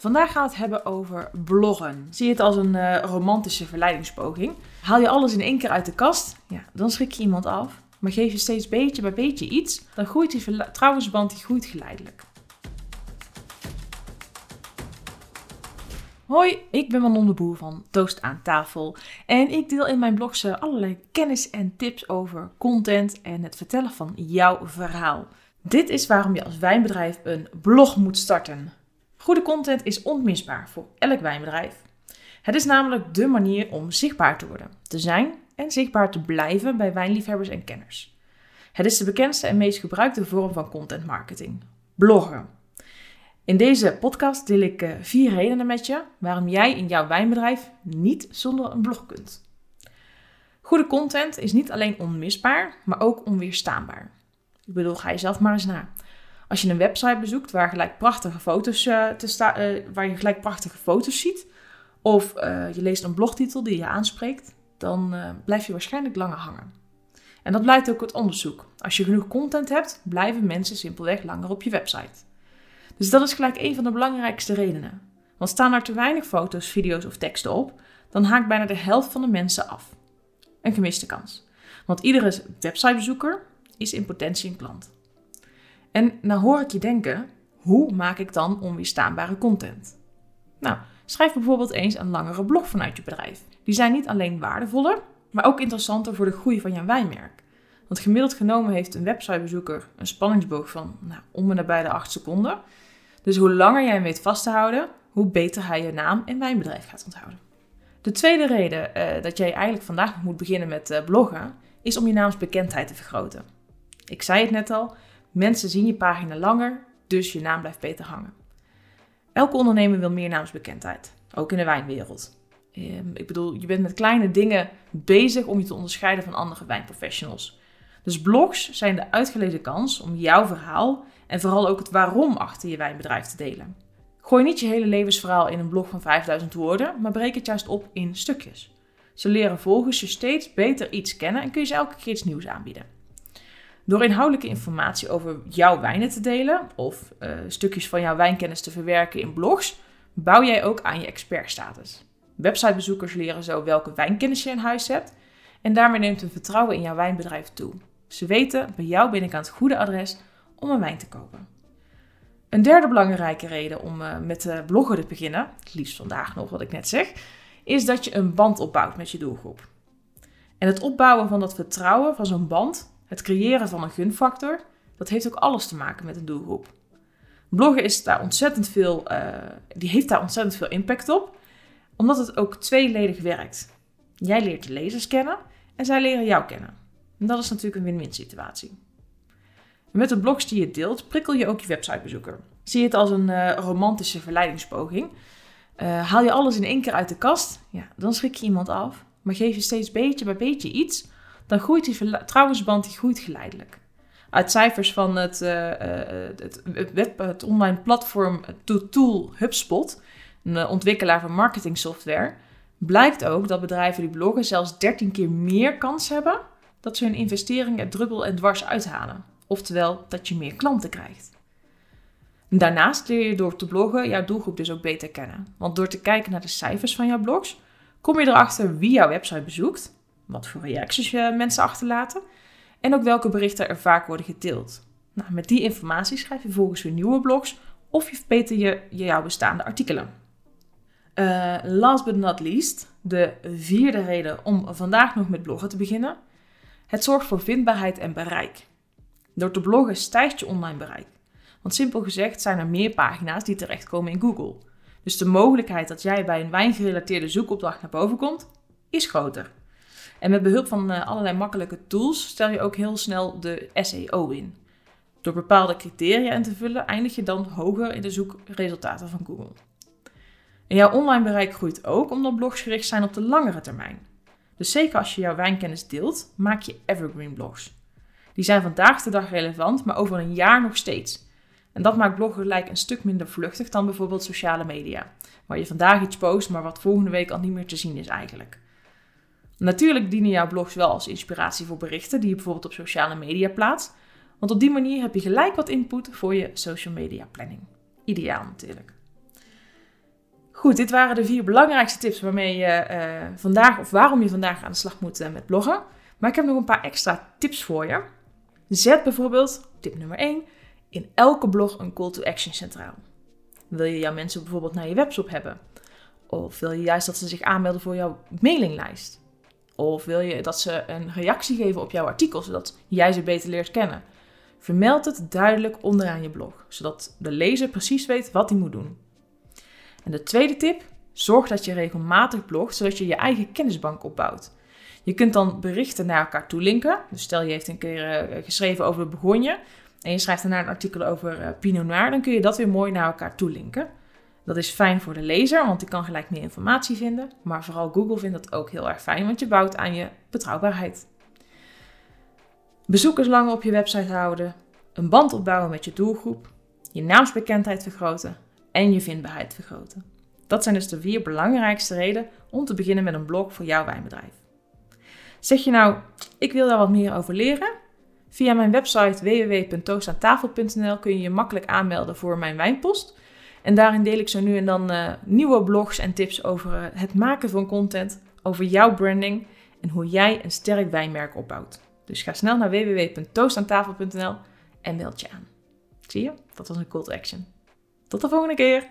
Vandaag gaan we het hebben over bloggen. Zie je het als een uh, romantische verleidingspoging? Haal je alles in één keer uit de kast, ja, dan schrik je iemand af. Maar geef je steeds beetje bij beetje iets, dan groeit die vertrouwensband die groeit geleidelijk. Hoi, ik ben Manon de Boer van Toast aan tafel. En ik deel in mijn blogs eh, allerlei kennis en tips over content en het vertellen van jouw verhaal. Dit is waarom je als wijnbedrijf een blog moet starten. Goede content is onmisbaar voor elk wijnbedrijf. Het is namelijk de manier om zichtbaar te worden, te zijn en zichtbaar te blijven bij wijnliefhebbers en kenners. Het is de bekendste en meest gebruikte vorm van content marketing: bloggen. In deze podcast deel ik eh, vier redenen met je waarom jij in jouw wijnbedrijf niet zonder een blog kunt. Goede content is niet alleen onmisbaar, maar ook onweerstaanbaar. Ik bedoel, ga je zelf maar eens na. Als je een website bezoekt waar, gelijk prachtige foto's, uh, te uh, waar je gelijk prachtige foto's ziet, of je leest een blogtitel die je aanspreekt, dan blijf je waarschijnlijk langer hangen. En dat blijkt ook uit onderzoek. Als je genoeg content hebt, blijven mensen simpelweg langer op je website. Dus dat is gelijk een van de belangrijkste redenen. Want staan er te weinig foto's, video's of teksten op, dan haakt bijna de helft van de mensen af. Een gemiste kans. Want iedere websitebezoeker is in potentie een klant. En nou hoor ik je denken, hoe maak ik dan onweerstaanbare content? Nou, schrijf bijvoorbeeld eens een langere blog vanuit je bedrijf. Die zijn niet alleen waardevoller, maar ook interessanter voor de groei van jouw wijnmerk. Want gemiddeld genomen heeft een websitebezoeker een spanningsboog van nou, om en nabij de 8 seconden. Dus hoe langer jij hem weet vast te houden, hoe beter hij je naam en wijnbedrijf gaat onthouden. De tweede reden uh, dat jij eigenlijk vandaag moet beginnen met uh, bloggen, is om je naamsbekendheid te vergroten. Ik zei het net al, mensen zien je pagina langer, dus je naam blijft beter hangen. Elke ondernemer wil meer naamsbekendheid, ook in de wijnwereld. Ehm, ik bedoel, je bent met kleine dingen bezig om je te onderscheiden van andere wijnprofessionals. Dus blogs zijn de uitgelezen kans om jouw verhaal en vooral ook het waarom achter je wijnbedrijf te delen. Gooi niet je hele levensverhaal in een blog van 5000 woorden, maar breek het juist op in stukjes. Ze leren volgens je steeds beter iets kennen en kun je ze elke keer iets nieuws aanbieden. Door inhoudelijke informatie over jouw wijnen te delen of uh, stukjes van jouw wijnkennis te verwerken in blogs, bouw jij ook aan je expertstatus. Websitebezoekers leren zo welke wijnkennis je in huis hebt en daarmee neemt hun vertrouwen in jouw wijnbedrijf toe. Ze weten, bij jou aan het goede adres om een wijn te kopen. Een derde belangrijke reden om uh, met uh, bloggen te beginnen, het liefst vandaag nog wat ik net zeg, is dat je een band opbouwt met je doelgroep. En het opbouwen van dat vertrouwen, van zo'n band, het creëren van een gunfactor, dat heeft ook alles te maken met een doelgroep. Bloggen is daar ontzettend veel, uh, die heeft daar ontzettend veel impact op, omdat het ook tweeledig werkt. Jij leert de lezers kennen en zij leren jou kennen. En dat is natuurlijk een win-win situatie. Met de blogs die je deelt, prikkel je ook je websitebezoeker. Zie je het als een uh, romantische verleidingspoging. Uh, haal je alles in één keer uit de kast, ja, dan schrik je iemand af. Maar geef je steeds beetje bij beetje iets, dan groeit die vertrouwensband die groeit geleidelijk. Uit cijfers van het, uh, het, web, het online platform Tool HubSpot, een ontwikkelaar van marketing software, blijkt ook dat bedrijven die bloggen zelfs 13 keer meer kans hebben dat ze hun investering er druppel en dwars uithalen. Oftewel dat je meer klanten krijgt. Daarnaast leer je door te bloggen jouw doelgroep dus ook beter kennen. Want door te kijken naar de cijfers van jouw blogs, kom je erachter wie jouw website bezoekt, wat voor reacties je mensen achterlaten en ook welke berichten er vaak worden gedeeld. Nou, met die informatie schrijf je volgens weer nieuwe blogs of je verbeter je, jouw bestaande artikelen. Uh, last but not least, de vierde reden om vandaag nog met bloggen te beginnen. Het zorgt voor vindbaarheid en bereik. Door te bloggen stijgt je online bereik. Want simpel gezegd zijn er meer pagina's die terechtkomen in Google. Dus de mogelijkheid dat jij bij een wijngerelateerde zoekopdracht naar boven komt, is groter. En met behulp van eh, allerlei makkelijke tools stel je ook heel snel de SEO in. Door bepaalde criteria in te vullen, eindig je dan hoger in de zoekresultaten van Google. En jouw online bereik groeit ook omdat blogs gericht zijn op de langere termijn. Dus zeker als je jouw wijnkennis deelt, maak je evergreen blogs. Die zijn vandaag de dag relevant, maar over een jaar nog steeds. En dat maakt bloggen gelijk een stuk minder vluchtig dan bijvoorbeeld sociale media, waar je vandaag iets post, maar wat volgende week al niet meer te zien is eigenlijk. Natuurlijk dienen jouw blogs wel als inspiratie voor berichten die je bijvoorbeeld op sociale media plaatst, want op die manier heb je gelijk wat input voor je social media planning. Ideaal natuurlijk. Goed, dit waren de vier belangrijkste tips waarmee je eh, vandaag of waarom je vandaag aan de slag moet uh, met bloggen. Maar ik heb nog een paar extra tips voor je. Zet bijvoorbeeld, tip nummer 1, in elke blog een call to action centraal. Wil je jouw mensen bijvoorbeeld naar je webshop hebben? Of wil je juist dat ze zich aanmelden voor jouw mailinglijst? Of wil je dat ze een reactie geven op jouw artikel, zodat jij ze beter leert kennen? Vermeld het duidelijk onderaan je blog, zodat de lezer precies weet wat hij moet doen. En de tweede tip, zorg dat je regelmatig blogt, zodat je je eigen kennisbank opbouwt. Je kunt dan berichten naar elkaar toelinken. Dus stel je heeft een keer eh, geschreven over begonje en je schrijft daarna een artikel over uh, Pinot Noir, dan kun je dat weer mooi naar elkaar toelinken. Dat is fijn voor de lezer, want die kan gelijk meer informatie vinden. Maar vooral Google vindt dat ook heel erg fijn, want je bouwt aan je betrouwbaarheid. Bezoekers langer op je website houden, een band opbouwen met je doelgroep, je naamsbekendheid vergroten en je vindbaarheid vergroten. Dat zijn dus de vier belangrijkste redenen om te beginnen met een blog voor jouw wijnbedrijf. Zeg je nou, ik wil daar wat meer over leren? Via mijn website www.toostaantafel.nl kun je je makkelijk aanmelden voor mijn wijnpost. En daarin deel ik zo nu en dan uh, nieuwe blogs en tips over uh, het maken van content, over jouw branding en hoe jij een sterk wijnmerk opbouwt. Dus ga snel naar www.toostaantafel.nl en meld je aan. Zie je? Dat was een call to action. Tot de volgende keer!